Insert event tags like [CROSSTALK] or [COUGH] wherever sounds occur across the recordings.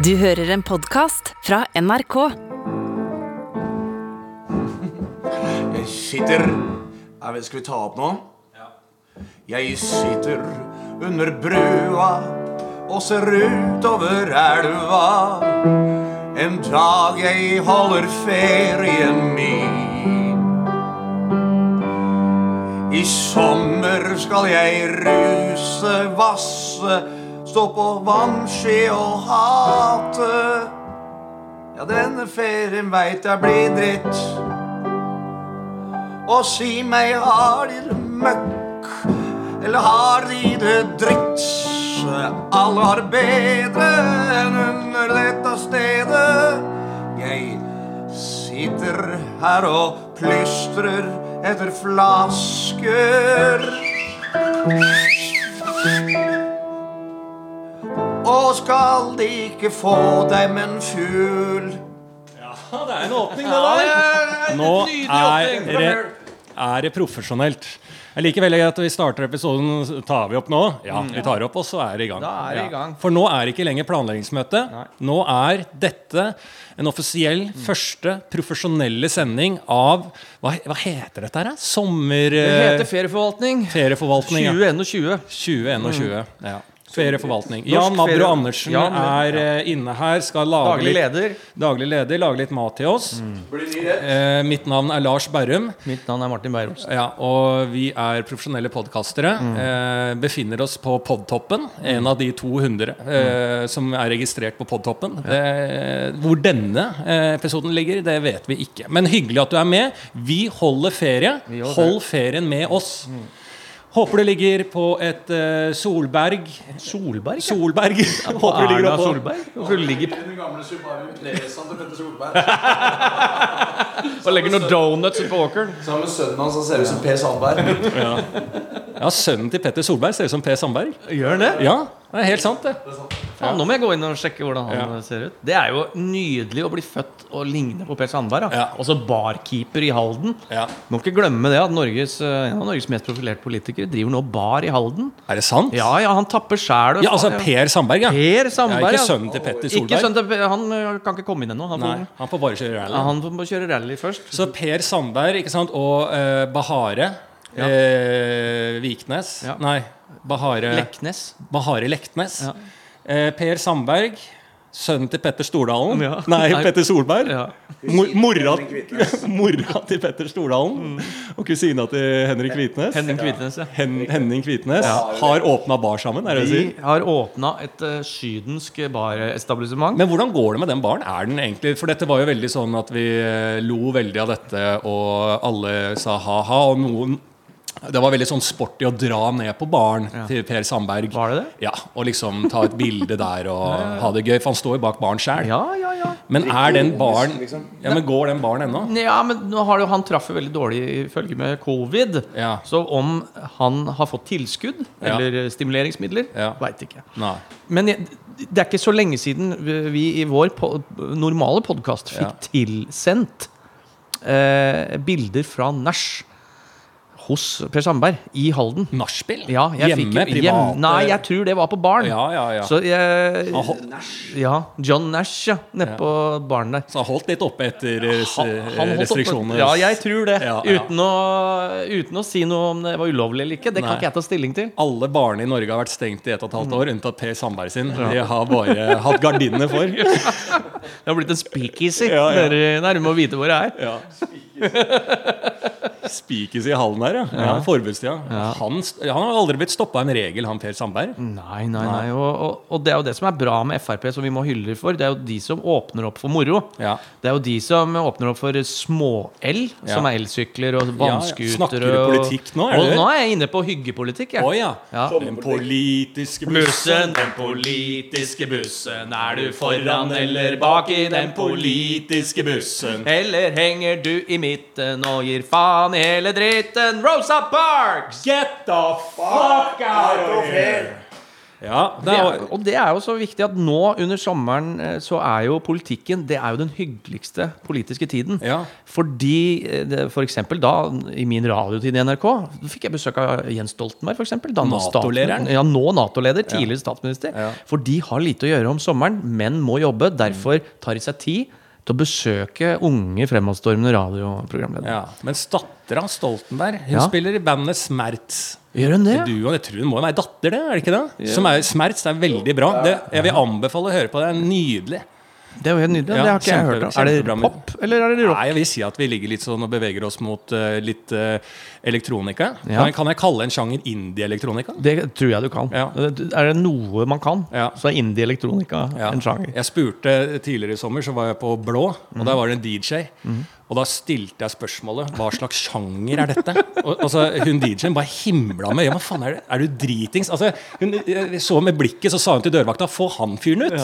Du hører en podkast fra NRK. Jeg sitter Skal vi ta opp nå? Jeg sitter under brua og ser utover elva. En dag jeg holder ferien min. I sommer skal jeg ruse, vasse, stå på vannski og hate. Ja, denne ferien veit jeg blir dritt. Og si meg, har de det møkk, eller har de det dritt? Alle har det bedre enn under dette stedet. Jeg sitter her og plystrer etter flasker. Og skal de ikke få dem en fugl? Ja, det er en åpning, det der. Nå er det, er det profesjonelt. Jeg liker veldig at vi starter episoden Tar vi opp nå? Ja, vi tar opp, og så er det i gang. Da er det i Ja. For nå er det ikke lenger planleggingsmøte. Nå er dette en offisiell første profesjonelle sending av Hva, hva heter dette her? Sommer... Det heter ferieforvaltning. ferieforvaltning. ja. 2021. 2021. Ja. Ferieforvaltning. Norsk Jan Mabro ferie- Andersen Jan, er ja. inne her, skal lage Daglig litt leder. Daglig leder, lage litt mat til oss. Eh, mitt navn er Lars Berrum. Mitt navn er Martin Beyer-Olsen. Ja, og vi er profesjonelle podkastere. Eh, befinner oss på Podtoppen. En av de 200 eh, som er registrert på Podtoppen. Eh, hvor denne eh, episoden ligger, det vet vi ikke. Men hyggelig at du er med. Vi holder ferie. Vi Hold ferien med oss. Håper det ligger på et uh, Solberg. Solberg? ja. Solberg. [LAUGHS] Håper det ligger oppå. Solberg? Hvorfor ligger Den gamle Subaru Lesan til Petter Solberg. [LAUGHS] og legger noen donuts ut på åkeren? Sammen med sønnen hans, han ser ut som Per Sandberg. Ja, Sønnen til Petter Solberg ser ut som Per Sandberg. Gjør han det? Ja, det er helt sant, det. Faen, nå må jeg gå inn og sjekke hvordan han ser ut. Det er jo nydelig å bli født og ligne på Per Sandberg. Ja. Også barkeeper i Halden. Ja. Må ikke glemme det at Norges, eh, en av Norges mest profilerte politikere driver nå bar i Halden. Er det sant? Ja, ja, han tapper sjæl. Ja, altså Per Sandberg, ja. Per Sandberg, Ja, ikke sønnen til Petter Ikke Solberg. sønnen til Han eh, kan ikke komme inn ennå. Han, Nei, får- han får bare kjøre rally. ja, han bare kjøre rally først. Så Per Sandberg ikke sant? og uh, Bahare Ja. eh, Viknes Ja. Nei, Bahare Leknes. Bahare Lektnes. Ja. Eh, per Sandberg, sønnen til Petter Stordalen. Ja. [LAUGHS] Nei, Nei. Petter Solberg. Ja. Mor mora, [LAUGHS] mora til Petter Stordalen. Og kusina til Henrik Hvitnes. Henning Kvitnes, ja. Hen Henning Kvitnes har åpna bar sammen, er det si. De har åpna et uh, sydensk baretablissement. Men hvordan går det med den baren? Er den egentlig For dette var jo veldig sånn at vi eh, lo veldig av dette, og alle sa ha-ha. Og noen Det var veldig sånn sporty å dra ned på baren til Per Sandberg. Var det det? Ja, Og liksom ta et bilde der og [LAUGHS] ha det gøy. For han står jo bak baren sjæl. Ja, ja, ja. Men er den baren Ja, men går den baren ennå? Ja, men nå har jo Han traff jo veldig dårlig ifølge med covid. Ja. Så om han har fått tilskudd Ja. eller stimuleringsmidler, Ja. veit ikke. Nei. Men jeg, det er ikke så lenge siden vi vi i vår po normale podkast fikk Ja. tilsendt eh, bilder fra nach hos Per Sandberg i Halden. Nachspiel? Ja, jeg Hjemme? fikk, hjem, Nei, jeg tror det var på baren. Ja, ja, ja. Så jeg, Nash. ja, John Nash, ja. Nede på baren der. Så han holdt litt oppe etter restriksjonene? Ja, jeg tror det. Uten, å, uten å si noe om det var ulovlig eller ikke. Det kan ikke jeg ta stilling til. Alle barene i Norge har vært stengt i ett og et halvt år, unntatt Per Sandberg sin. De har bare hatt gardinene for. [LAUGHS] Det har blitt en speakeasy. Ja, ja. Dere nærme å vite hvor det er. Ja. [LAUGHS] Spikes i hallen her, ja. ja. Forbudstida. Han, han har aldri blitt stoppa av en regel, han Per Sandberg. Nei, nei, nei. Og, og, og det er jo det som er bra med Frp, som vi må hylle for. Det er jo de som åpner opp for moro. Ja. Det er jo de som åpner opp for små-el, Ja. som er elsykler og vannskutere. Snakker du og- politikk nå, er Og nå er jeg inne på hyggepolitikk, jeg. Å ja. Ja. Den politiske Bussen, den politiske bussen. Er du foran eller bak i den politiske bussen. Eller henger du i midten og gir faen i hele dritten? Rosa Parks! Get the fuck out of here! Ja, det Det er, og det er jo så viktig at nå under sommeren eh, så er jo politikken Det er jo den hyggeligste politiske tiden. Ja. Fordi eh, for eksempel da, i min radiotid i NRK, da fikk jeg besøk av Jens Stoltenberg, for eksempel. Da NATO-lederen. Ja, nå Nato-leder, tidligere statsminister. Ja. For de har lite å gjøre om sommeren, men må jobbe. Derfor tar de seg tid til å besøke unge, fremadstormende radioprogramledere. ja. Mens dattera Stoltenberg Hun Ja. spiller i bandet Smerts. Gjør hun det? Du jeg tror hun må være datter, det? er det ikke det? Som er Smerts. Er veldig bra. Det, jeg vil anbefale å høre på det. Det er nydelig. Det er jo helt nydelig. Ja, det har ikke jeg kjempe- hørt om. Er det pop, eller er det rock? Nei, jeg vil si at vi ligger litt sånn og beveger oss mot uh, litt eh, elektronika. Ja. Kan, kan jeg kalle en sjanger indie-elektronika? Det tror jeg du kan. Ja. Er det noe man kan, så er indie-elektronika en sjanger. Jeg spurte Tidligere i sommer så var jeg på Blå, og der var det en DJ. Mm. Og da stilte jeg spørsmålet hva slags sjanger er dette? Og, altså, hun DJ-en bare himla med øynene. Hva faen er det? Er du dritings? Altså, hun så med blikket, så sa hun til dørvakta få han fyren ut.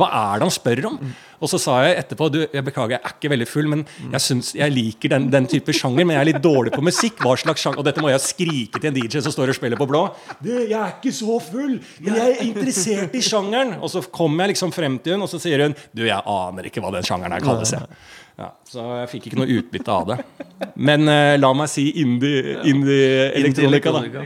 Hva er det han spør om? Og så sa jeg etterpå du, jeg beklager, jeg er ikke veldig full, men jeg, synes, jeg liker den, den type sjanger, men jeg er litt dårlig på musikk. Hva slags sjanger? Og dette må jeg skrike til en DJ som står og spiller på blå. Du, jeg er ikke så full, men jeg er interessert i sjangeren. Og så kommer jeg liksom frem til hun, og så sier hun du, jeg aner ikke hva den sjangeren her kalles. Jeg. Ja, så jeg fikk ikke noe utbytte av det. Men uh, la meg si indie- indie-elektronika, da.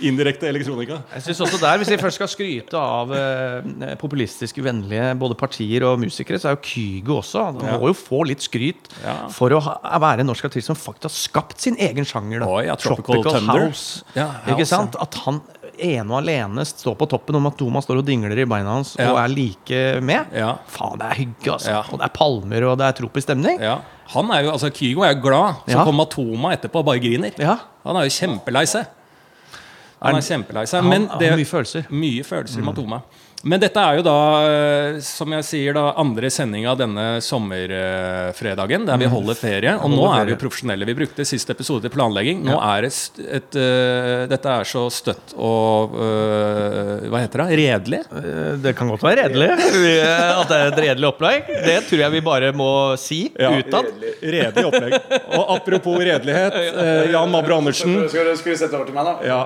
Indirekte elektronika. Jeg synes også der, Hvis vi først skal skryte av eh, populistiske, vennlige både partier og musikere, så er jo Kygo også Han må jo få litt skryt Ja. for å ha, være en norsk artist som faktisk har skapt sin egen sjanger. Da. Oi, ja, Tropical Thunder. House. Ja, Ikke house, sant? At han ene og alene står på toppen om at Thomas står og dingler i beina hans Ja. og er like med. Ja. Faen, det er hygge, altså. Ja. Og det er palmer, og det er tropisk stemning. Ja. Han er jo, altså Kygo er jo glad. Så Ja. kom Matoma etterpå og bare griner. Ja. Han er jo kjempelei seg. Han er kjempelei seg. Men har det, mye følelser. Mm. Mye følelser mm. Matoma. Men dette er jo da, eh, som jeg sier, da andre sending av denne sommerfredagen, der vi holder ferie. Og nå Mm. er vi jo profesjonelle. Vi brukte siste episode til planlegging. Nå er det et, et uh, Dette er så støtt og uh, Hva heter det? Redelig? Eh, Det kan godt være redelig. At det er et redelig opplegg. Det tror jeg vi bare må si utad. Redelig opplegg. Og apropos redelighet, uh, Jan Mabro Andersen. Skal du, skal du sette over til meg, da? Ja.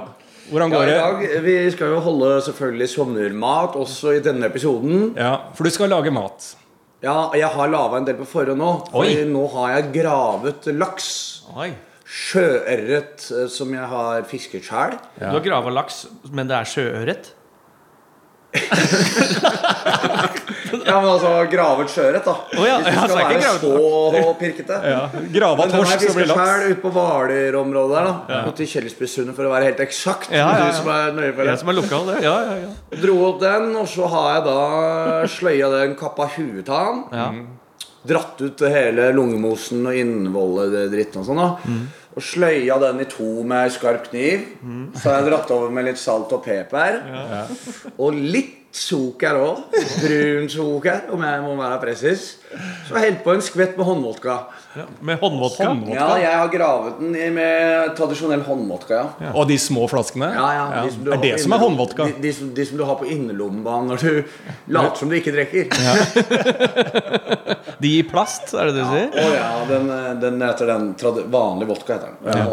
Hvordan går det? dag, Vi skal jo holde selvfølgelig sommermat også i denne episoden. Ja, For du skal lage mat. Ja, Jeg har laga en del på forhånd nå. Oi. Nå har jeg gravet laks. Oi. Sjøørret eh, som jeg har fisket sjøl. Du har grava laks, men det er sjøørret? [LAUGHS] Ja, men altså gravet sjøørret, da. Oh, ja, Hvis du skal er være gravet- så pirkete. Grava den har torsk, som så blir laks. sjøl ute på Hvaler-området der, da. ja. Til Kjellersbysundet, for å være helt eksakt. Ja, ja, ja. Du som er nøye for det. Jeg som er lokal, det. Ja, ja, ja. Dro opp den, og så har jeg da sløya den, kappa huet av den. ja. Dratt ut hele lungemosen og innvollet dritten og sånn. da Og sløya den i to med skarp kniv. Så har jeg dratt over med litt salt og peper. Og litt sukker òg. Brun sukker, om jeg må være presis. Så jeg helt på en skvett med håndvodka. Med håndvodka. Ja, jeg har gravet den i med tradisjonell håndvodka. ja Og de små flaskene? Ja, ja, de er det som er håndvodka? De, de, som, de som du har på innerlomma når du later som du ikke drikker. [LAUGHS] De i plast, er det det du sier? Å ja, den, den heter den vanlige vodka. heter Den Ja.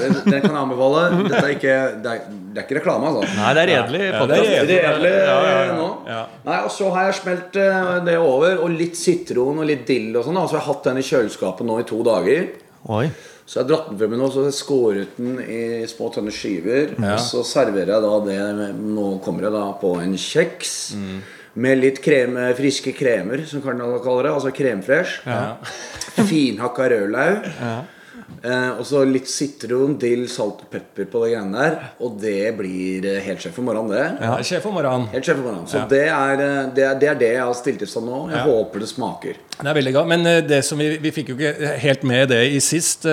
Den, den kan jeg anbefale. Dette er ikke, det, er, det er ikke reklame, altså. Nei, det er redelig. Ja, det er Det redelig Ja, ja, ja. Nå. Ja. Nei, og Så har jeg smelt eh, det over, og litt sitron og litt dill. og sånn da. Så jeg har hatt den i kjøleskapet nå i to dager. Oi. Så jeg har dratt den frem nå, så jeg skåret den i små tønne skiver. Ja. Og så serverer jeg da det Nå kommer jeg da på en kjeks. Med litt krem, friske kremer, som Karl kaller det. Altså kremfresh. Ja. Finhakka rødlaug. Eh, og så litt sitron, dill, salt og pepper på det greiene der. Og det blir eh, helt sjef om morgenen, det. Ja, Sjef om morgenen. Helt sjef om morgenen Så Ja. det, er, eh, det, er, det er det jeg har stilt i stand nå. Jeg Ja. håper det smaker. Det er veldig godt. Men eh, det som vi, vi fikk jo ikke helt med det i sist uh,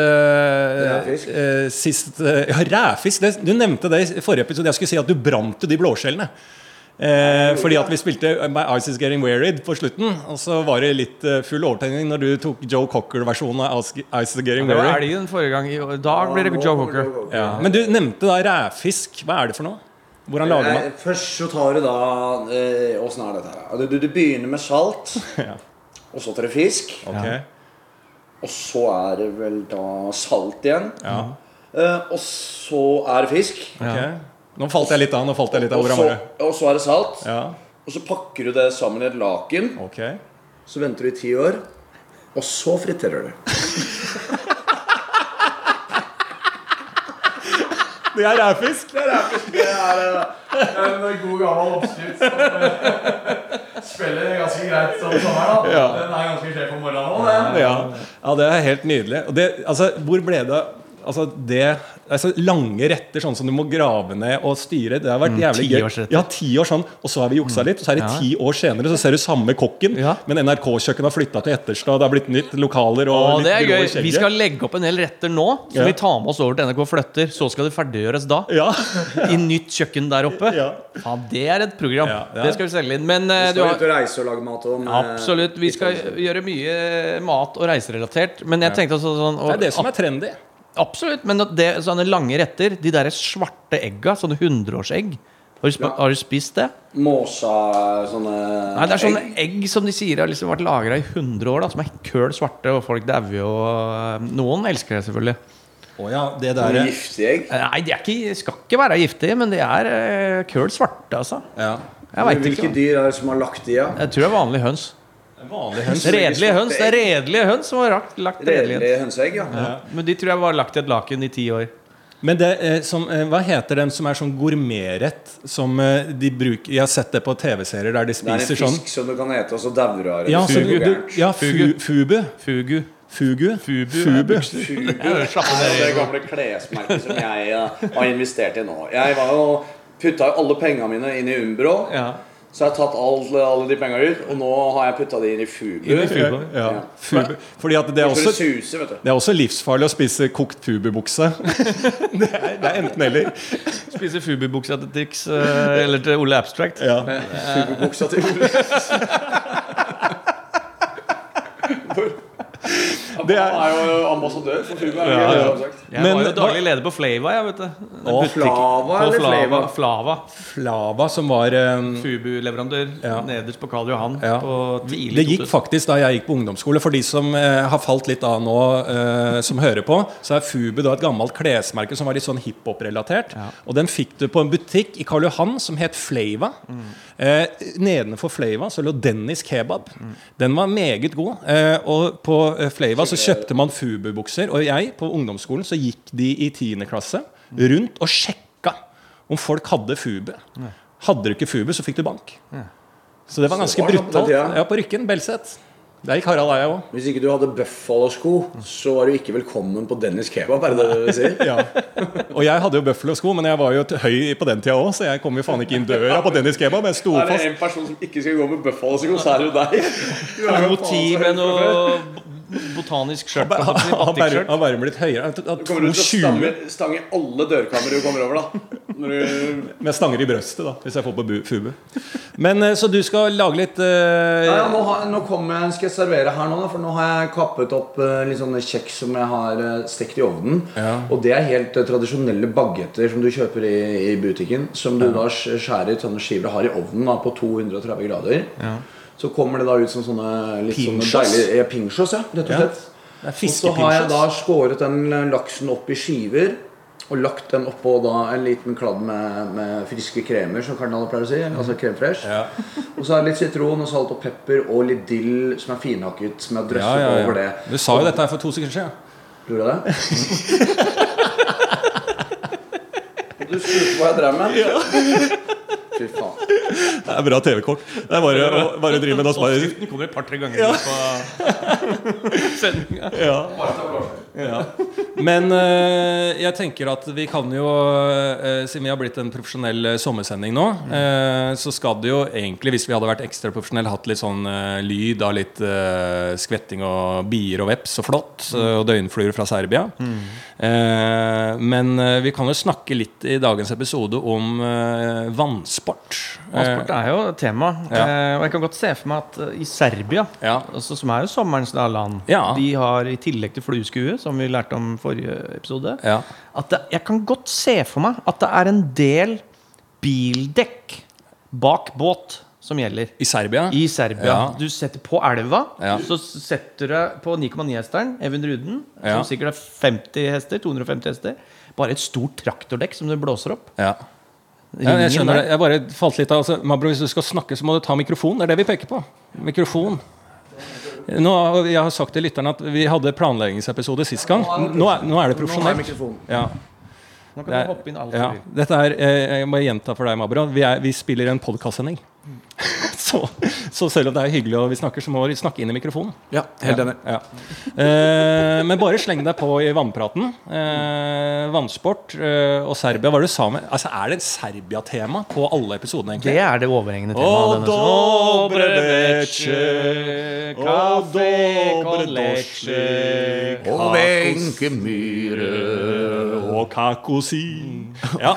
Ræfisk. Uh, Sist uh, Ja, ræfisk. Det, du nevnte det i forrige episode. Jeg skulle si at du brant de blåskjellene. Eh, fordi at vi spilte My Ice Is Getting Wearied på slutten. Og så var det litt eh, full overtenning når du tok Joe Cocker-versjonen av Ice Is Getting wearied» Det var elgen forrige gang. I dag blir det Joe Cocker. Ja. Men du nevnte da ræfisk. Hva er det for noe? Hvordan lager Eh, man Først så tar du da eh, er dette her? Du, du, du begynner med salt, [LAUGHS] Ja. og så tar du fisk. Okay. Og så er det vel da salt igjen. Ja. Eh, og så er det fisk. ok. Nå falt jeg litt av. nå falt jeg litt av så, og så er det salt. Ja, Og så pakker du det sammen i et laken. Okay. Så venter du i ti år. Og så friterer du. Det er rævfisk! Det er eh, en god gammel oppskrift som eh, spiller ganske greit om sommeren. Ja. Den er ganske sjef om morgenen òg. Ja. ja, det er helt nydelig. Og det, altså, hvor ble det Altså, det altså, Lange retter sånn som du må grave ned og styre. Det har vært jævlig gøy. tiårsretter. Ja, ti år sånn Og så har vi juksa litt. Og så er det ti år senere Så ser du samme kokken, Ja. men NRK-kjøkkenet har flytta til Etterstad. Det har blitt nytt lokaler og Å, litt det er grå gøy. Vi skal legge opp en del retter nå, som Ja. vi tar med oss over til NRK Flytter. Så skal det ferdiggjøres da. Ja. [LAUGHS] I nytt kjøkken der oppe. Ja. Faen, det er et program. Ja, det er- det skal vi selge inn. Men eh, du Skal har ut og reise og lage mat og Absolutt. Vi skal gjøre mye mat- og reiserelatert. Men jeg tenkte også sånn Det er det som er trendy. Absolutt. Men det, sånne lange retter, de der svarte egga, sånne hundreårsegg har du, sp Ja. har du spist det? Måsa sånne Nei, det er sånne egg. egg som de sier har liksom vært lagra i 100 år, da, som er køl svarte, og folk dauer jo. og Noen elsker det selvfølgelig. Oh, ja, det der giftige egg. Nei, de er ikke, skal ikke være giftige, men de er eh, køl svarte, altså. ja. Hvilke ikke. dyr er det som har lagt de, ja? Jeg tror det er vanlige høns. Vanlig høns. Redelige høns. Det er redelige høns som har lagt, lagt redelige. Redelige hønseegg, ja. Ja. Men de tror jeg var lagt i et laken i ti år. Men det eh, som, eh, hva heter den som er sånn gourmetrett? Som eh, de bruker Jeg har sett det på TV-serier der de Det er en spiser fisk sånn. som du kan ete, og så dauer du av det. Ja, fugu. du, du, ja Fugu. fu, fubu. Fugu. Fugu. Fubu. Fubu. Fugu [LAUGHS] er det gamle klesmerket som jeg eh, har investert i nå. Jeg var jo putta alle pengene mine inn i Umbro. Ja. Så jeg har tatt alle, alle de pengene ut, og nå har jeg putta de inn i fubu. Inn i fubu, Ja. Ja. Fubu. Fordi at det er også suser, vet du. det er også livsfarlig å spise kokt fububukse. [LAUGHS] det, er, det er enten eller. Spise Fubu-buksa til Tix eh, eller til Ole Abstract. Ja. Fugu-buksa til [LAUGHS] Det er- Han er jo ambassadør for Fugu. Er Ja, ja. du har sagt? Jeg Men var jo daglig leder på Flava, jeg, vet du. Å, Flava eller Flava? Flava? Flava. Som var um, Fubu-leverandør Ja. nederst på Karl Johan. Ja. På tidlig Det gikk 2000. faktisk da jeg gikk på ungdomsskole. For de som eh, har falt litt av nå, eh, som hører på, så er Fubu da et gammelt klesmerke som var litt sånn hiphop-relatert. Ja. Og den fikk du på en butikk i Karl Johan som het Flava. Eh, nedenfor Flava så lå Dennis Kebab. Den var meget god. Eh, og på eh, Flava så kjøpte man Fubu-bukser. Og jeg, på ungdomsskolen, så gikk de i 10. klasse rundt og sjekka om folk hadde Fubu. Hadde du ikke Fubu, så fikk du bank. Så det var ganske Så brutalt. Ja, på Rykken. Belset. Der gikk Harald Eia òg. Hvis ikke du hadde Buffalo-sko, så var du ikke velkommen på Dennis Kebab. Er det det du sier? [LAUGHS] Ja. Og jeg hadde jo Buffalo-sko, men jeg var jo høy på den tida òg, så jeg kom jo faen ikke inn døra på Dennis Kebab. Jeg sto Er det en person som ikke skal gå med Buffalo-sko, så er det jo deg. [LAUGHS] Du er jo Motiv faen med noe botanisk skjørt. Han bare, batikskjørt. han bare ble litt høyere. Du kommer til å 2,20 stange, stange alle dørkamre du kommer over, da. Når du med stanger i brøstet, da, hvis jeg får på fube Fubu. Men eh, Så du skal lage litt uh... Nei, ja, nå, har, nå kommer jeg, skal jeg servere her nå, da, for nå har jeg kappet opp uh, litt sånne kjeks som jeg har uh, stekt i ovnen. Ja. Og det er helt eh, tradisjonelle bagetter som du kjøper i, i butikken. Som du da skjærer i sånne skiver og har i ovnen da, på 230 grader. Så kommer det da ut som sånne litt sånne deilige ja, Pinchos, ja, rett og slett. Er Og så har jeg da skåret den laksen opp i skiver. Og lagt den oppå da en liten kladd med, med friske kremer, som Karl pleier å si. Altså krem fresh. Ja. Og så er det litt sitron og salt og pepper og litt dill som er finhakket. Som jeg drøsser Ja, ja, over det. Du sa jo dette her for to sekunder siden. Gjorde jeg det? [LAUGHS] Du spurte hva jeg drev med? Fy faen. Det er bra TV-kort. Det er bare, bare å drive med det. Oppskriften kommer et par-tre ganger [LAUGHS] ja. på sendinga. ja. Ja. Men eh, jeg tenker at vi kan jo eh, Siden vi har blitt en profesjonell eh, sommersending nå, eh, så skal det jo egentlig, hvis vi hadde vært ekstra profesjonelle, hatt litt sånn eh, lyd av litt skvetting og bier og veps og flått eh, og døgnfluer fra Serbia. Eh, men vi kan jo snakke litt i dagens episode om vannsport. Vannsport er jo tema. Ja. Og jeg kan godt se for meg at i Serbia, Ja. altså, som er jo sommerens land, Ja. de har i tillegg til flueskue, som vi lærte om forrige episode, Ja. at det, jeg kan godt se for meg at det er en del bildekk bak båt som gjelder. I Serbia? I Serbia. Ja. Du setter på elva, Ja. så setter du på 9,9-hesteren, Even Ruden, som sikkert er 50 hester, 250 hester. Bare et stort traktordekk som du blåser opp. Ja. Ja, jeg skjønner det. Jeg bare falt litt av altså, Mabro, Hvis du skal snakke, så må du ta mikrofon. Det er det vi peker på. Mikrofon. Nå, jeg har sagt til lytterne at vi hadde planleggingsepisode sist gang. Nå er, nå er det profesjonelt. Ja, Nå kan det du hoppe inn alt ja. du vil. Dette er, eh, jeg må gjenta for deg, Mabro. Vi, er, vi spiller en podkastsending. [LAUGHS] Så, så selv om det er hyggelig og vi snakker, så må vi snakke inn i mikrofonen. Ja, helt enig. Ja. Eh, men bare sleng deg på i vannpraten. Eh, vannsport eh, og Serbia. Hva er det du sa med altså, Er det et Serbia-tema på alle episodene? egentlig? Det er det overhengende temaet. Og dobre večer, Kaffe Og Myhre og kakosi. Ja.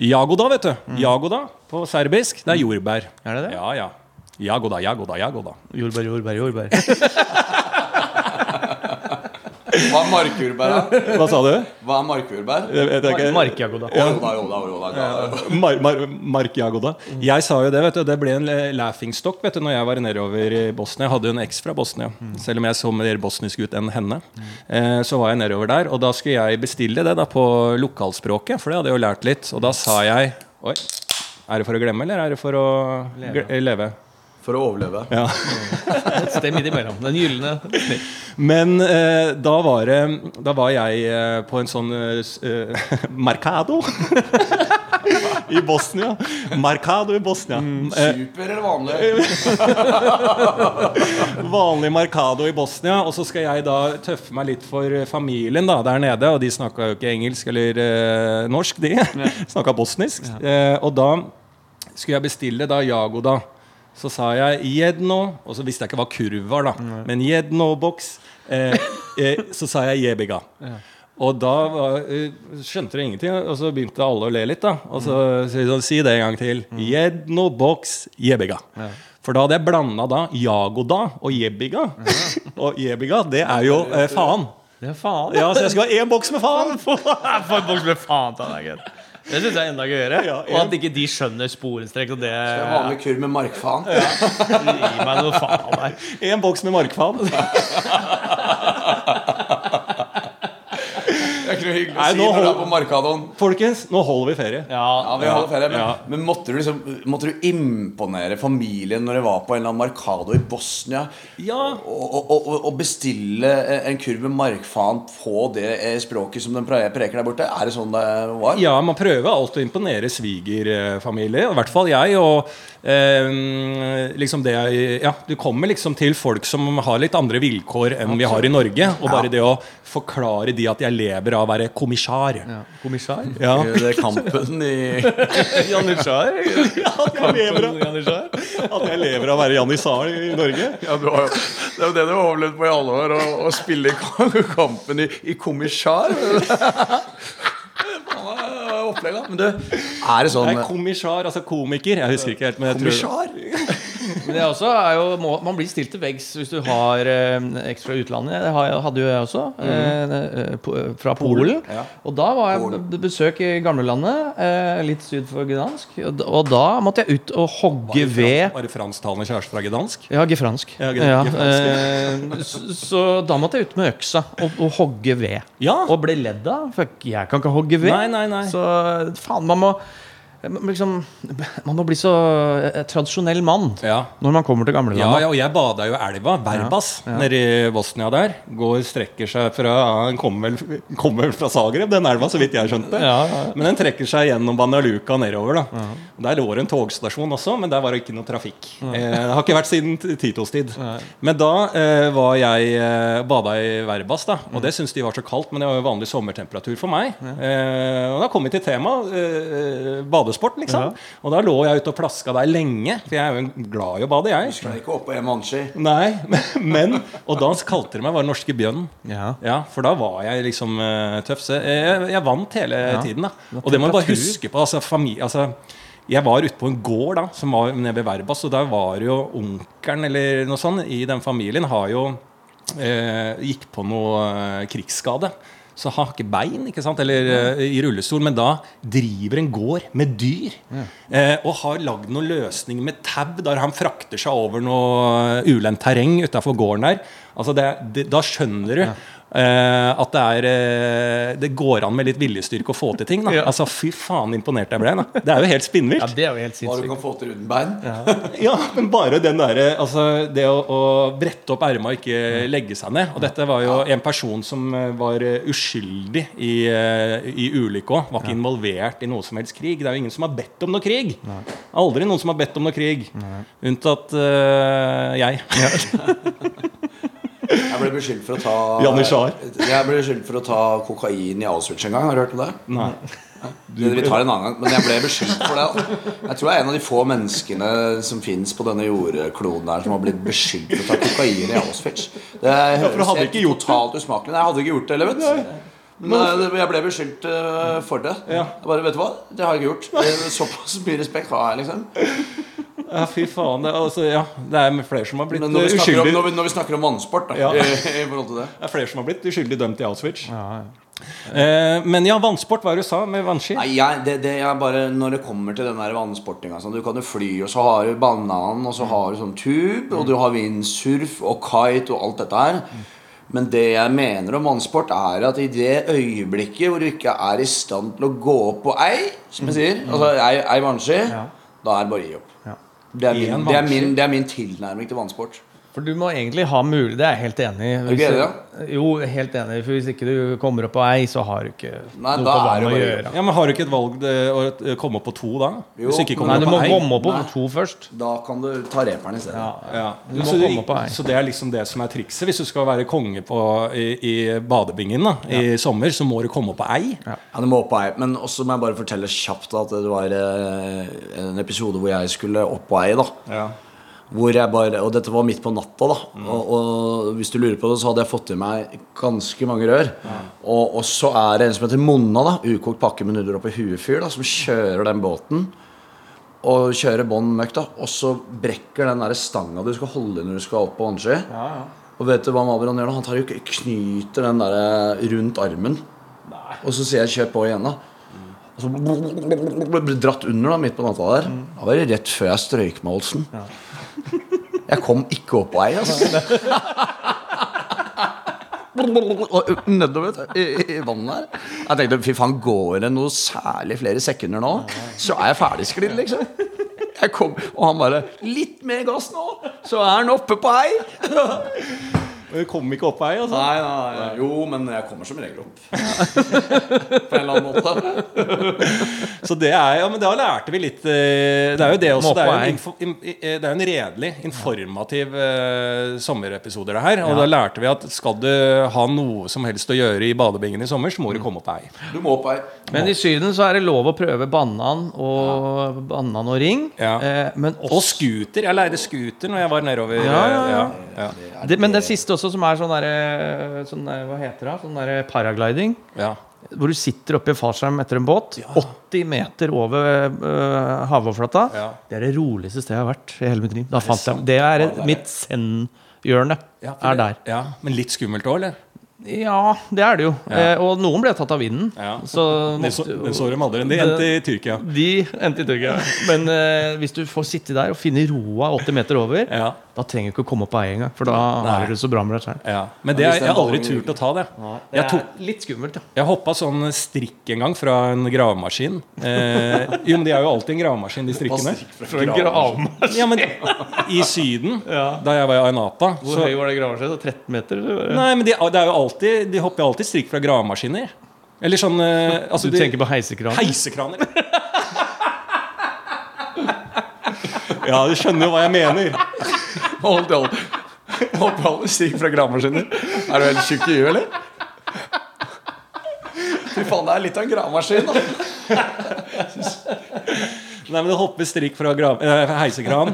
Jagoda, vet du. Jagoda på serbisk, det er jordbær. Er det det? Ja, ja. Jagoda, jagoda, jagoda. Jordbær, jordbær, jordbær. Hva er markjordbær, da? Hva sa du? Hva er markjordbær? Jeg vet ikke. Markjagoda. Å, Joda, joda, joda, joda. Mar Mar Mark Jagoda. Jeg sa jo det, vet du. Det ble en laughingstock vet du, når jeg var nedover i Bosnia. Jeg hadde jo en eks fra Bosnia. Selv om jeg så mer bosnisk ut enn henne. Eh, så var jeg nedover der, og da skulle jeg bestille det da på lokalspråket, for det hadde jeg jo lært litt. Og da sa jeg Oi. Er det for å glemme, eller er det for å leve? leve? For å overleve. Ja. [LAUGHS] Et sted midt imellom. Den gylne snitt. Men eh, da, var det, da var jeg eh, på en sånn eh, [LAUGHS] Mercado [LAUGHS] i Bosnia. Mercado i Bosnia. Eh, Super eller vanlig? vanlig Mercado i Bosnia. Og så skal jeg da tøffe meg litt for familien da, der nede. Og de snakka jo ikke engelsk eller eh, norsk, de. snakka bosnisk. Eh, og da skulle jeg bestille da Jagoda. Så sa jeg 'jedno', og så visste jeg ikke hva kurv var, da. Men 'jedno-boks'. Eh, eh, så sa jeg 'jebiga'. Og da var, eh, skjønte du ingenting, og så begynte alle å le litt. da Og så sånn, si det en gang til. 'Jedno-boks jebiga'. For da hadde jeg blanda da Jagoda og Jebiga. [LAUGHS] og Jebiga, det er jo eh, faen. Det er faen. Ja, Så jeg skulle ha én boks med faen! For en boks med faen [LAUGHS] til deg. Det syns jeg er enda gøyere. Ja, og at ikke de skjønner sporenstrek. Og det En vanlig kurv med markfaen. Gi meg noe faen der. Én boks med markfaen. [LAUGHS] Er ikke noe hyggelig å si når du er på Markadoen. Folkens, nå holder vi ferie. Ja, Ja, vi holder ferie, men, Ja. men måtte, du liksom, måtte du imponere familien når du var på en eller annen Markado i Bosnia? Ja. Og, og, og, og bestille en kurv med markfaen på det eh, språket som den preker der borte? Er det sånn det var? Ja, man prøver alltid å imponere svigerfamilie. I hvert fall jeg. Og eh, liksom det jeg Ja, du kommer liksom til folk som har litt andre vilkår enn vi har i Norge. Og bare det å forklare de at jeg lever av være kommissar. Ja. Kommissar? Ja. Det er kampen i [LAUGHS] Janitsjar? [LAUGHS] Ja, jeg lever av, at jeg lever av å være janitsjar i Norge. ja, du har, Det er jo det du har overlevd på i alle år, å, å spille [LAUGHS] kampen i, i kommissar. Opplegg. Men du, er det sånn Nei, Kommissar, altså komiker. Jeg husker ikke helt, men jeg tror Kommissær? Men det også er jo, må, man blir stilt til veggs hvis du har eh, ekstra utlandet. Det hadde jo jeg også, eh, eh, po- fra Polen. ja. Og da var jeg på besøk i gamlelandet, eh, litt syd for Gdansk. Og, da- og da måtte jeg ut og hogge ved Var det fransktalende kjæreste fra Gdansk? Ja, gefransk. Ja, ge- Ja, gefransk. eh, så, så da måtte jeg ut med øksa og, og hogge ved. Ja. Og ble ledd av. For jeg kan ikke hogge ved. Nei, nei, nei. Så faen, man må liksom, Man må bli så eh, tradisjonell mann Ja. når man kommer til Ja, gamlelandet. ja, og jeg bada jo i elva, Verbas, nede i Bosnia der. Går, strekker seg fra Den kommer vel, kommer vel fra Zagreb, den elva, så vidt jeg skjønte. Ja, ja, ja. Men den trekker seg gjennom Banaluka nedover. da Der lå det en togstasjon også, men der var det ikke noe trafikk. Eh, det har ikke vært siden Titos tid. Men da eh, var jeg eh, bada i Verbas, da og det syntes de var så kaldt. Men det var jo vanlig sommertemperatur for meg. Eh, og da kom vi til temaet eh, badesport, liksom. Og da lå jeg ute og plaska der lenge, for jeg er jo glad i å bade, jeg. Skal ikke opp på Emanchi. Nei, [LAUGHS] men Og da kalte de meg bare Norske bjønn. Ja. Ja, For da var jeg liksom eh, tøff. Så jeg, jeg vant hele tiden. da Og det må du bare huske på. Altså, familie, altså, jeg var ute på en gård da som var nede ved Verbas, og der var jo onkelen eller noe sånt i den familien har jo eh, gikk på noe eh, krigsskade. Så har ikke bein, ikke sant? eller uh, i rullestol, men da driver en gård med dyr. Uh, og har lagd noen løsninger med tau der han frakter seg over noe ulendt terreng utafor gården der. Altså det, det, da skjønner du Eh, at det er eh, Det går an med litt viljestyrke å få til ting. Da. Ja. Altså Fy faen imponert jeg ble. Da. Det er jo helt spinnvilt. Ja, det er jo helt Bare du kan få til uten bein. [LAUGHS] Ja, men bare den derre Altså, det å, å brette opp erma og ikke legge seg ned. Og dette var jo en person som eh, var eh, uskyldig i, eh, i ulykka. Var ikke involvert i noe som helst krig. Det er jo ingen som har bedt om noe krig. Aldri noen som har bedt om noe krig. Unntatt uh, jeg. [LAUGHS] Jeg ble beskyldt for å ta Janitsjar. Jeg ble beskyldt for å ta kokain i Auschwitz en gang. Har du hørt om det? Nei. Det, vi tar en annen gang, men jeg ble beskyldt for det. Jeg tror jeg er en av de få menneskene som fins på denne jordkloden her som har blitt beskyldt for å ta kokain i Auschwitz. Det høres ja, helt totalt usmakelig Nei, jeg hadde ikke gjort det heller, vet du. Men eh, jeg ble beskyldt eh, for det. Ja. Jeg bare, vet du hva? Det har jeg ikke gjort. Såpass mye respekt har jeg, liksom. [LAUGHS] Ja, fy faen. Det, altså, ja, det er flere som har blitt når vi eh, om, uskyldig når vi, når vi snakker om vannsport, da, Ja. i, i forhold til det Det er flere som har blitt uskyldig dømt i Auschwitz. Eh, men ja, vannsport, hva er det du sa med vannski? Nei, jeg, det, det er bare Når det kommer til den der vannsportinga altså, Du kan jo fly, og så har du banan, og så har du sånn tube, og du har vindsurf og kite og alt dette her. Men det jeg mener om vannsport, er at i det øyeblikket hvor du ikke er i stand til å gå opp på ei, som jeg sier, altså ei, ei vannski, da er det bare å gi opp. Det er, min, det, er min, det er min tilnærming til vannsport. For du må egentlig ha mulig Det er jeg helt enig i. ikke Jo, helt enig. For hvis ikke du kommer opp på ei, så har du ikke Nei, noe på vann det å bare- gjøre. Ja, men Har du ikke et valg å komme opp på to da? Jo. Hvis ikke kommer Nei, du opp må på ei? komme opp på Nei. to først. Da kan du ta reperen i stedet. Ja. Ja. Du må så, komme på ei. så det er liksom det som er trikset. Hvis du skal være konge på, i, i badebingen da, i sommer, så må du komme opp på ei. Ja, du må opp på ei. Men også må jeg bare fortelle kjapt at det var eh, en episode hvor jeg skulle opp på ei. da Hvor jeg bare, Og dette var midt på natta. da og, og hvis du lurer på det, så hadde jeg fått i meg ganske mange rør. Og, og så er det en som heter Monna, da ukokt pakke med nudler oppi huet-fyr, som kjører den båten. Og kjører bånn møkk, da. Og så brekker den der stanga du skal holde i når du skal opp på vannski. Og vet du hva Mabron gjør da? Han tar jo knyter den der eh, rundt armen. Og så sier jeg 'kjør på' igjen, da. Og så ble dratt under da, midt på natta der. Da var det rett før jeg strøyk med Olsen. Jeg kom ikke opp på ei, altså. Nedover i- i vannet her. Jeg tenkte fy faen, går det noe særlig flere sekunder nå, så er jeg ferdigsklidd, liksom. Jeg kom, og han bare Litt mer gass nå, så er han oppe på ei. Du kom ikke opp vei ei, altså. Nei, nei, nei. Jo, men jeg kommer som regel opp. [LAUGHS] På en eller annen måte. [LAUGHS] Så det er, ja, men da lærte vi litt eh, Det er jo det også. Det er jo en, eh, det er en redelig, informativ uh, sommerepisode, det her. Og da lærte vi at skal du ha noe som helst å gjøre i badebingen i sommer, så må du komme opp vei ei. Du må opp ei. Men i Syden så er det lov å prøve banan og, banan og ring. Ja. Eh, men Og også scooter. Jeg leide scooter når jeg var nedover. Ja, ja, ja. ja, ja. det, Men det siste også, som er sånn derre sånn der, Hva heter det? Sånn derre paragliding. ja. Hvor du sitter oppe i fallskjerm etter en båt, 80 meter over uh, havoverflata. Ja. Det er det roligste stedet jeg har vært i hele mitt liv. Da fant jeg, det er mitt zen-hjørne. Ja, er der. Ja, Men litt skummelt òg, eller? Ja, det er det jo. Ja. Eh, og noen ble tatt av vinden. Ja. Så [LAUGHS] Den så, den så de aldri. De endte i Tyrkia. De endte i Tyrkia. Men eh, hvis du får sitte der og finne roa 80 meter over, Ja. Da trenger du ikke å komme opp på ei engang. For da Nei. har du det så bra med deg selv. Ja. Men det, er- jeg har aldri turt å ta det. Det Jeg, er tok, litt skummelt, ja. jeg hoppa sånn strikk en gang fra en gravemaskin. Eh, jo, men de er jo alltid en gravemaskin, de strikkene. Fra gravmaskin. Ja, men I Syden, da jeg var i Ainata Hvor så, høy var det gravmaskin? 13 meter? Nei, men de, er jo alltid De hopper jo alltid strikk fra gravemaskiner. Eller sånn eh, altså, Du de- tenker på heisekraner? Heisekraner. [LAUGHS] Ja, du skjønner jo hva jeg mener. [LAUGHS] Hold til hold. Hold på alle stiger fra gravemaskiner. Er du helt tjukk i huet, eller? Fy faen, det er litt av en gravemaskin. da Nei, men Det hopper strikk fra grav, eh, heisekran.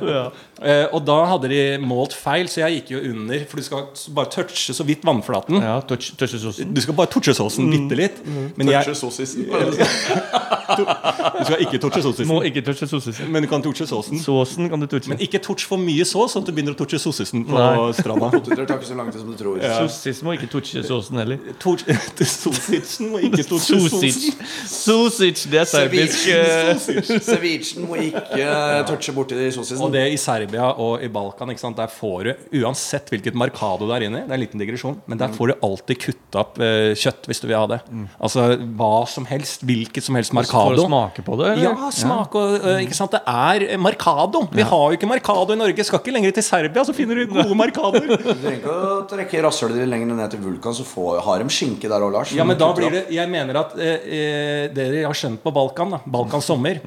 Eh, og da hadde de målt feil, så jeg gikk jo under. For du skal bare touche så vidt vannflaten. Ja, touch, touchesåsen. Du skal bare touche såsen bitte litt. Men jeg, Touche sossisen. [LAUGHS] Du skal ikke torche Må ikke touche sossisen. men du kan touche såsen. Såsen kan du touche. Men ikke touch for mye sås, sånn at du begynner å touche sossisen på Nei. stranda. [LAUGHS] Poteter tar ikke så lang tid som du tror. Sossis må ikke touche såsen heller. [LAUGHS] Sossisen må ikke touche sosen. Sosic, det er serbisk. eh, Cevichen må ikke touche borti Og sossisen. det i Serbia og i Balkan, ikke sant? der får du uansett hvilket markado du er inne i, det er en liten digresjon, men der får du alltid kutta opp eh, kjøtt hvis du vil ha det. Altså hva som helst, hvilket som helst For å smake på det? eller? Ja, smak og eh, Ikke sant, det er eh, markado. Vi har jo ikke markado i Norge. Skal ikke lenger til Serbia, så finner du gode markadoer. Du trenger ikke å trekke rasshølet ditt lenger ned til Vulkan, så får, har de skinke der òg, Lars. Ja, men da blir det Jeg mener at eh, dere har skjønt på Balkan, da, Balkan sommer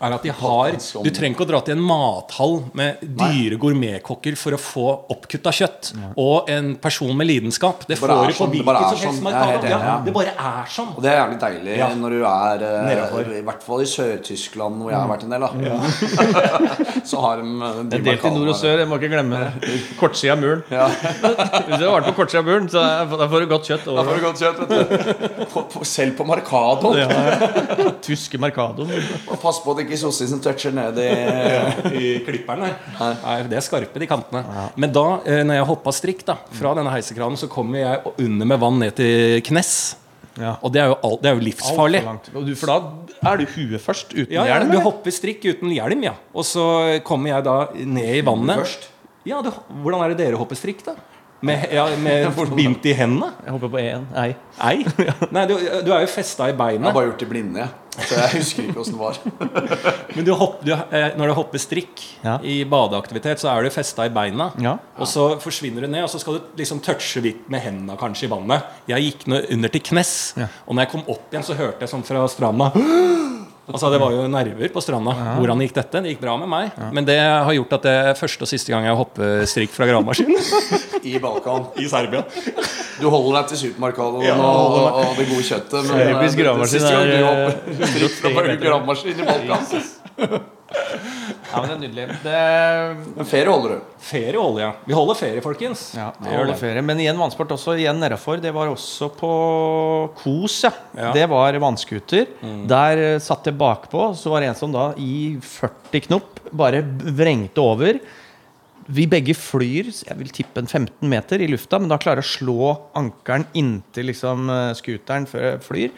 er at de har Du trenger ikke å dra til en mathall med dyre gourmetkokker for å få oppkutta kjøtt. Og en person med lidenskap. Det Det bare får du på sånn, det hvilket som helst sånn. Enig, Ja, ja. det bare er sånn. Og det er jævlig deilig Ja. når du er eh, I hvert fall i Sør-Tyskland, hvor jeg har vært en del. da [LAUGHS] Så har de Det er delt i nord og sør, jeg må ikke glemme det. Kortsida av muren. [LAUGHS] Ja. [LAUGHS] Hvis du har vært på kortsida av muren, så da får du godt kjøtt. Da får du godt kjøtt, vet du. På, på, selv på Markado. tyske markadoen. Og pass på ikke som toucher ned i I klipperen Nei. Nei, det er skarpe, de kantene. Men da, eh, når jeg hoppa strikk da fra denne heisekranen, så kommer jeg under med vann ned til knes. Ja. Og det er jo, all, det er jo livsfarlig. For du- For da er du huet først, uten Ja, ja, hjelm? du hopper strikk uten hjelm, ja. Og så kommer jeg da ned i vannet. først. Ja, du, Hvordan er det dere hopper strikk, da? Med, ja, med [LAUGHS] bindt i hendene? Jeg hopper på én. Ei. Ei? [LAUGHS] Nei, du, du er jo festa i beina. Jeg har bare gjort det blinde, jeg. Så jeg husker ikke åssen det var. [LAUGHS] Men du hopp, du, eh, når du hopper strikk Ja. i badeaktivitet, så er du festa i beina. Ja. Og så forsvinner du ned, og så skal du liksom touche vidt med hendene kanskje i vannet. Jeg gikk under til knes, Ja. og når jeg kom opp igjen, så hørte jeg sånn fra stranda [GASPS] Altså Det var jo nerver på stranda. Hvordan gikk dette? Det gikk bra med meg. Men det har gjort at det er første og siste gang jeg hopper strikk fra gravemaskin [LAUGHS] I Balkan. i Serbia. Du holder deg til supermarkedet Ja, og, og, og det gode kjøttet. Men Serbisk eh, gravemaskin siste gang er, eh, hopper strikk fra 103 gravemaskin i Balkan. Ja, men det er nydelig. Det Men ferie holder du. Ferie holder ja. Vi holder ferie, folkens. Ja, Vi det holder ferie. Men igjen vannsport også igjen nedafor. Det var også på Kos, ja. Ja. Det var vannskuter. Der eh, satt jeg bakpå, så var det en som da i 40 knop bare vrengte over. Vi begge flyr jeg vil tippe en 15 meter i lufta, men da klarer jeg å slå ankelen inntil liksom, skuteren scooteren før jeg flyr.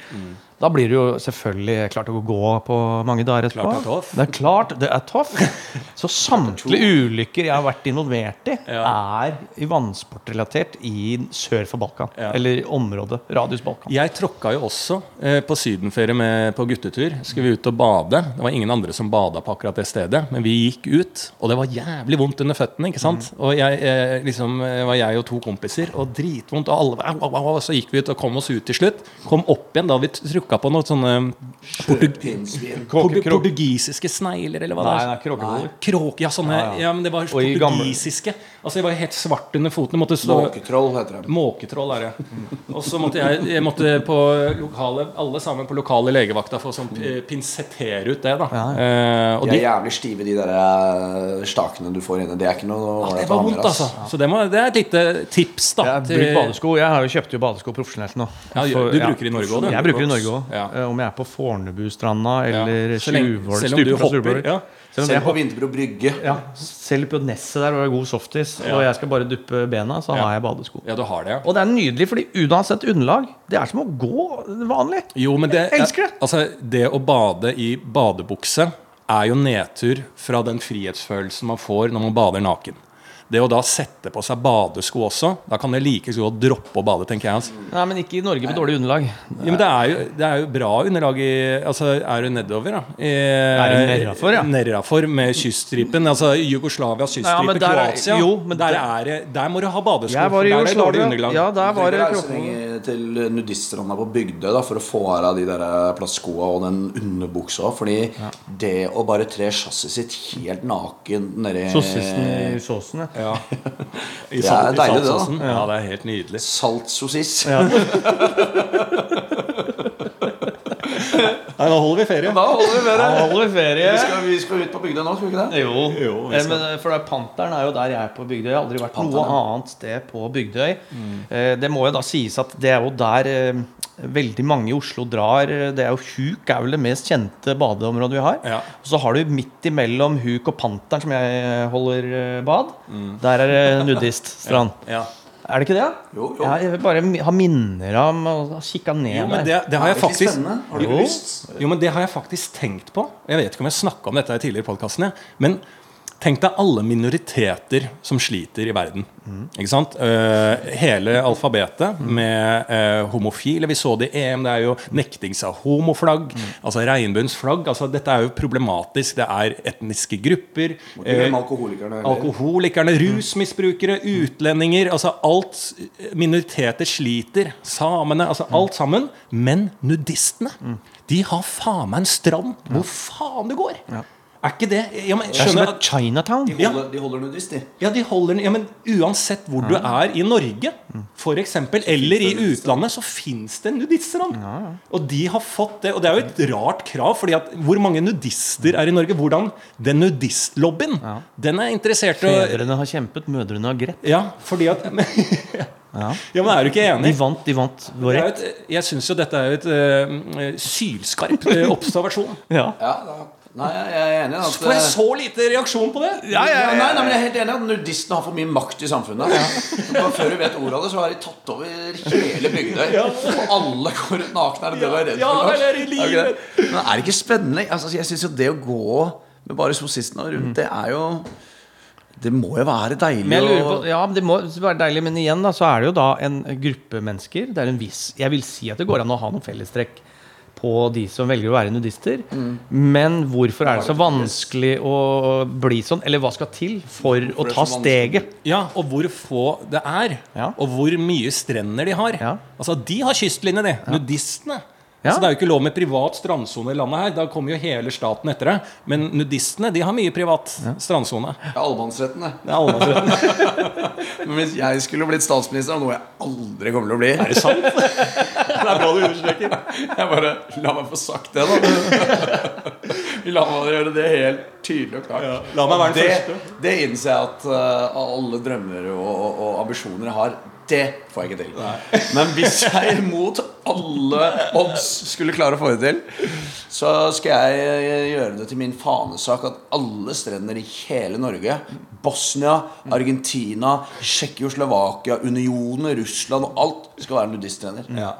Da blir det jo selvfølgelig klart å gå på mange dager etterpå. Klart det er klart det er tøff. [LAUGHS] Så samtlige ulykker jeg har vært involvert i, Ja. er i vannsportrelatert i sør for Balkan. Ja. Eller området. Radius Balkan. Jeg tråkka jo også eh, på sydenferie med, på guttetur. Skulle vi ut og bade. Det var ingen andre som bada på akkurat det stedet, men vi gikk ut, og det var jævlig vondt under føttene. ikke sant? Mm. Og jeg, eh, liksom, eh, var jeg og to kompiser, og dritvondt, og alle au, au, au, Så gikk vi ut og kom oss ut til slutt. Kom opp igjen da vi trukka på noen sånne portug portugisiske snegler, eller hva Nei, det er. nei, kråkeboller. Kråk, ja, sånne, Ja, ja, ja. men det var portugisiske. Altså, Jeg var helt svart under foten. Måtte stå Måketroll heter det. Måketroll er det. Og så måtte jeg, jeg måtte på lokale, alle sammen på lokale legevakta få sånn eh, pinsettere ut det. da Eh, Og De er jævlig stive, de der eh, stakene du får inne. Det er ikke noe det var vondt, altså. Så det, må, det er et lite tips, da. Jeg har til- badesko. Jeg har jo kjøpt jo badesko profesjonelt nå. Ja, du bruker i Norge også, du. Jeg bruker i Norge òg. Ja. Om jeg er på Fornebustranda eller ja. Tjuvholm selv om du hopper, ja. Selv om Selv på Vinterbro brygge. ja, selv på nesset der hvor det er god softis, Ja. og jeg skal bare duppe bena, så Ja. har jeg badesko. Ja, du har det, ja. Og det er nydelig, fordi uansett underlag, det er som å gå vanlig. Jo, men det, Jeg elsker det. Altså, det å bade i badebukse er jo nedtur fra den frihetsfølelsen man får når man bader naken. Det å da sette på seg badesko også, da kan det like så godt droppe å bade, tenker jeg. Altså. Nei, men ikke i Norge med dårlig underlag. Ja, men det er, jo, det er jo bra underlag i Altså, er du nedover, da? I, Er du nedafor, ja? Nedafor med kyststripen. Altså Jugoslavias Ja, kyststripe, men der er- Kroatia. jo, men der, der- er, der må du ha badesko. Jeg var i for der er det dårlig underlag. Ja, der var det kroppen. til nudiststranda på Bygdøy da, for å få av deg de der plastskoa og den underbuksa. Fordi det å bare tre chassiset sitt helt naken nedi Sossisen i såsen, ja. Ja. [LAUGHS] I Det er deilig, det, da. Ja, det er helt nydelig. Saltsossis. [LAUGHS] Nei, nå holder vi ferie. Da holder vi ferie. Da holder vi ferie. Vi skal, vi skal ut på Bygdøy nå, skal vi ikke det? Jo, Jo, vi eh, skal. men for det er Panteren er jo der jeg er på Bygdøy. Jeg har aldri vært Panteren, noe annet sted på Bygdøy. Eh, Det må jo da sies at det er jo der eh, veldig mange i Oslo drar Det er jo Huk er vel det mest kjente badeområdet vi har. Ja. Og så har du midt imellom Huk og Panteren, som jeg holder bad. bad. Der er det nudiststrand. [LAUGHS] Ja. Er det ikke det? Jo, jo. Jeg vil bare ha minner om å ha kikka ned Jo, men det, det har jeg det faktisk? Har du Jo. lyst? Jo, men det har jeg faktisk tenkt på. Jeg vet ikke om jeg snakka om dette i tidligere podkastene. Men tenk deg alle minoriteter som sliter i verden. Ikke sant? Uh, hele alfabetet med uh, homofile. Vi så det i EM. Det er jo nektings av homoflagg. Altså regnbuens flagg. Altså, dette er jo problematisk. Det er etniske grupper. Eh, alkoholikerne. Alkoholikerne, rusmisbrukere, utlendinger Altså alt minoriteter sliter. Samene, altså alt sammen. Men nudistene, de har faen meg en strand hvor faen det går! Er ikke det ja, men, Det er som et Chinatown. De holder, de holder nudist, de. ja, de holder ja, men Uansett hvor du er i Norge, for eksempel, eller i utlandet, så fins det nudister. Og de har fått det. Og det er jo et rart krav, fordi at hvor mange nudister er i Norge? Hvordan Den nudistlobbyen, den er interessert i Fedrene har kjempet, mødrene har grett. Ja, fordi at [LAUGHS] men, ja. men er du ikke enig? De vant, de vant Det vår rett. et, jeg syns jo dette er jo et uh, sylskarp eh, [LAUGHS] observasjon. Ja. Ja. Nei, jeg er enig at Får jeg eh, så lite reaksjon på det? ja, nei, nei, men jeg er helt enig i at nudistene har for mye makt i samfunnet. Før du vet ordet av det, så har de tatt over hele Bygdøy. Og alle går ut nakne. Er det det du er redd for? Ja, eller Er livet. Men er det ikke spennende? Altså, jeg syns jo det å gå med bare sossistene rundt, det er jo Det må jo være deilig Men jeg lurer å på, ja, det må være deilig, men igjen da, så er det jo da en gruppe mennesker. Det er en viss Jeg vil si at det går an å ha noen fellestrekk på de som velger å være nudister. Men hvorfor er det så vanskelig å bli sånn? Eller hva skal til for å ta steget? Ja, og hvor få det er. Ja. Og hvor mye strender de har. Ja. Altså, De har kystlinje, de. Nudistene. Ja. Så Det er jo ikke lov med privat strandsone i landet her. Da kommer jo hele staten etter det. Men nudistene de har mye privat strandsone. Ja, Allemannsretten, det. Det er allemannsretten. [LAUGHS] Men hvis jeg skulle blitt statsminister, noe jeg aldri kommer til å bli Er det sant? Det er bra du understreker. Jeg bare La meg få sagt det, da. [LAUGHS] La meg gjøre det helt tydelig og klart. La meg være den det, første. det innser jeg at uh, alle drømmer og, og, og ambisjoner jeg har, det får jeg ikke til. Men hvis jeg mot alle odds skulle klare å få det til, så skal jeg eh, gjøre det til min fanesak at alle strender i hele Norge, Bosnia, Argentina, Tsjekkoslovakia, Unionen, Russland og alt, skal være nudiststrender. Ja.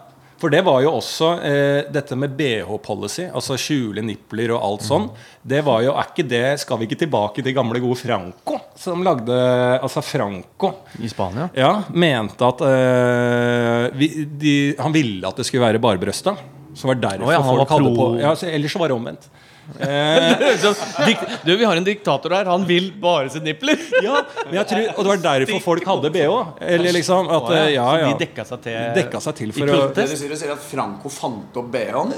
For det var jo også eh, dette med BH-policy, altså skjule nipler og alt sånn. Det var jo, er ikke det Skal vi ikke tilbake til gamle, gode Franco? Som lagde Altså Franco. I Spania? Ja, mente at eh, vi, de, Han ville at det skulle være barbrøsta. Så var derfor oh, ja, folk hadde på ja, Ellers var det omvendt. Eh, [LAUGHS] du, vi har en diktator her. Han vil bare se nippler! ja, men jeg tror, Og det var derfor folk hadde BH. Eller liksom at eh, Ja, ja. de dekka seg til Dekka seg til for å Det protest? du sier, du sier at Franco fant opp BH-en?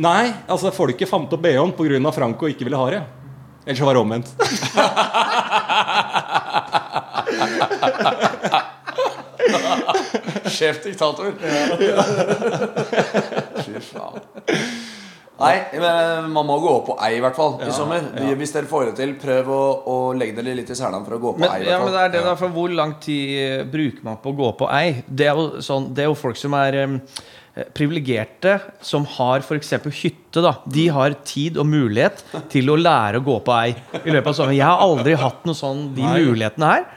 Nei, altså folket fant opp BH-en pga. Franco ikke ville ha det. Ellers så var det omvendt. [LAUGHS] Sjef diktator. Fy faen. Nei, men man må gå på ei i hvert fall i sommer. Hvis dere får det til, prøv å, å legge dere litt i selene for å gå på Men, ei. i ja, men det er det da, for Hvor lang tid eh, bruker man på å gå på ei? Det er jo, sånn, det er jo folk som er um, privilegerte, som har f.eks. hytte. da De har tid og mulighet til å lære å gå på ei i løpet av sommeren. Jeg har aldri hatt noe sånn de Nei. mulighetene her.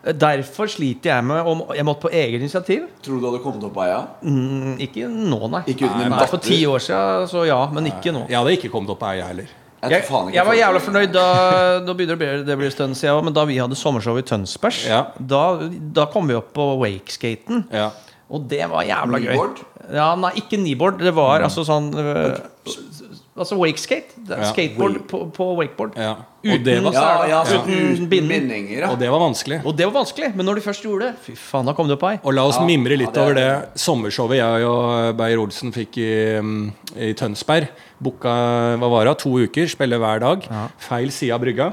Derfor sliter jeg med om Jeg måtte på eget initiativ. Tror du du hadde kommet opp på eia? Mm, ikke nå, nei. Ikke uten din nei, For ti år siden, så ja. Men ikke nå. Jeg hadde ikke kommet opp på eia heller. Jeg, Jeg, var jævla fornøyd da Nå begynner det å bli, det blir en stund siden Men da vi hadde sommershow i Tønsbergs Ja. da, da kom vi opp på wakeskaten Ja. Og det var jævla gøy Kneeboard? Ja, nei, ikke kneeboard Det var altså sånn øh, Altså wakeskate Ja. Skateboard på, på wakeboard ja. Uten, det var, Ja, ja, så Uten bindinger, og det var vanskelig. Og det var vanskelig Men når du først gjorde det Fy faen, da kom du opp ei Og la oss Ja, mimre litt ja, det er over det sommershowet jeg og Beyer-Olsen fikk i, mm, i Tønsberg. Booka hva var det, to uker, spille hver dag. Feil side av brygga.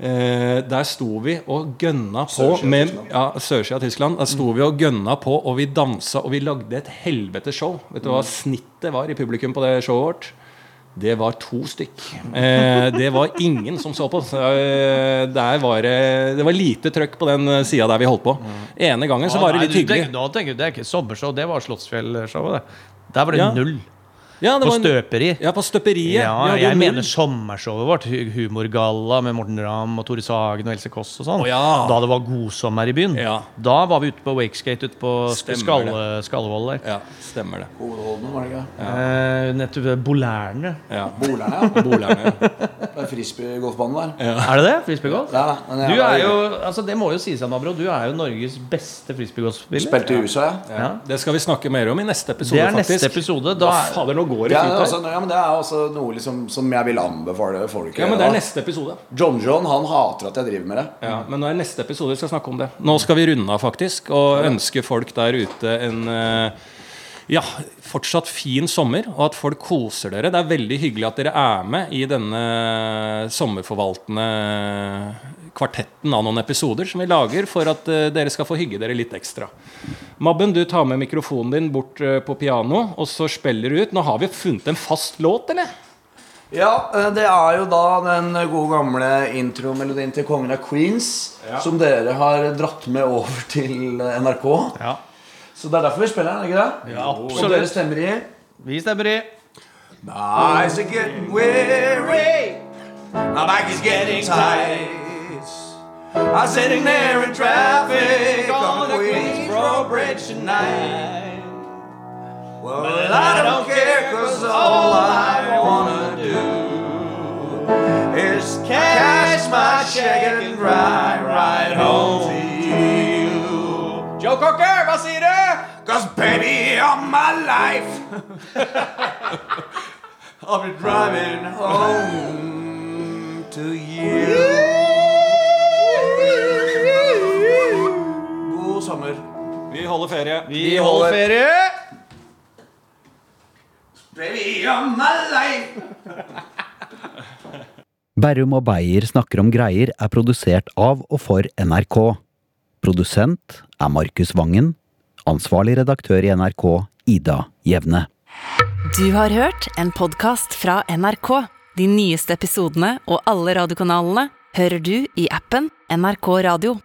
Eh, der sto vi og gønna på Sørsida av med, ja, Sørsida av Tyskland. Der sto vi og gønna på, og vi dansa, og vi lagde et helvetes show. Vet du hva snittet var i publikum på det showet vårt? Det var to stykk. Eh, det var ingen som så på. Eh, der var det, det var lite trøkk på den sida der vi holdt på. Ene gangen så var det litt hyggelig. Nå tenker du, Det er ikke sommershow, det var Slottsfjellshowet. Der var det null. Ja, det På en- Støperi. Ja, på Støperiet. Ja, ja jeg mener sommershowet vårt. Humorgalla med Morten Ramm og Tore Sagen og Else Kåss og sånn. Oh, ja. Da det var godsommer i byen. Ja. Da var vi ute på Wakeskate ute på Skalle, Skallevoll der. Ja, stemmer det. Hovedholden, var det ikke? Eh, nettopp Bolærne. Ja. Bolærne, ja. [LAUGHS] Bolærne, ja. Det er frisbeegolfbanen der. Er det det? Frisbeegolf? Ja, Du er jo, altså Det må jo sies, Anna du er jo Norges beste frisbeegolfspiller. Spilte i USA, ja. Ja. Det skal vi snakke mer om i neste episode, Det er faktisk. neste episode. Da da er, fader, nå går i Ja, fint altså, ja, men det er også noe liksom, som jeg vil anbefale folk. Ja, men det er neste episode. John John han hater at jeg driver med det. Ja, men nå er neste episode vi skal snakke om det. Nå skal vi runde av, faktisk, og ønske folk der ute en eh, ja, fortsatt fin sommer, og at folk koser dere. Det er veldig hyggelig at dere er med i denne sommerforvaltende kvartetten av noen episoder som vi lager for at eh, dere skal få hygge dere litt ekstra. Mabben, du tar med mikrofonen din bort eh, på piano, og så spiller du ut. Nå har vi funnet en fast låt, eller? Ja, eh, det er jo da den gode gamle intromelodien til Kongen av Queens som dere har dratt med over til NRK. ja, Så det er derfor vi spiller den, ikke det? Ja, Og absolutt. dere stemmer i. vi stemmer i. My eyes are getting weary. My back is getting tight. I'm sitting there in traffic on the Queensboro Bridge tonight. Well, I don't care, cause all I wanna do is cash my check and ride right home to you. Joe Cocker, hva sier du? Cause baby, all my life [LAUGHS] I'll be driving home to you. Sommer. Vi holder ferie. Vi holder ferie. Baby, all my life. Berrum og Beyer snakker om greier er produsert av og for NRK. Produsent er Markus Vangen. Ansvarlig redaktør i NRK, Ida Jevne. Du har hørt en podkast fra NRK. De nyeste episodene og alle radiokanalene hører du i appen NRK Radio.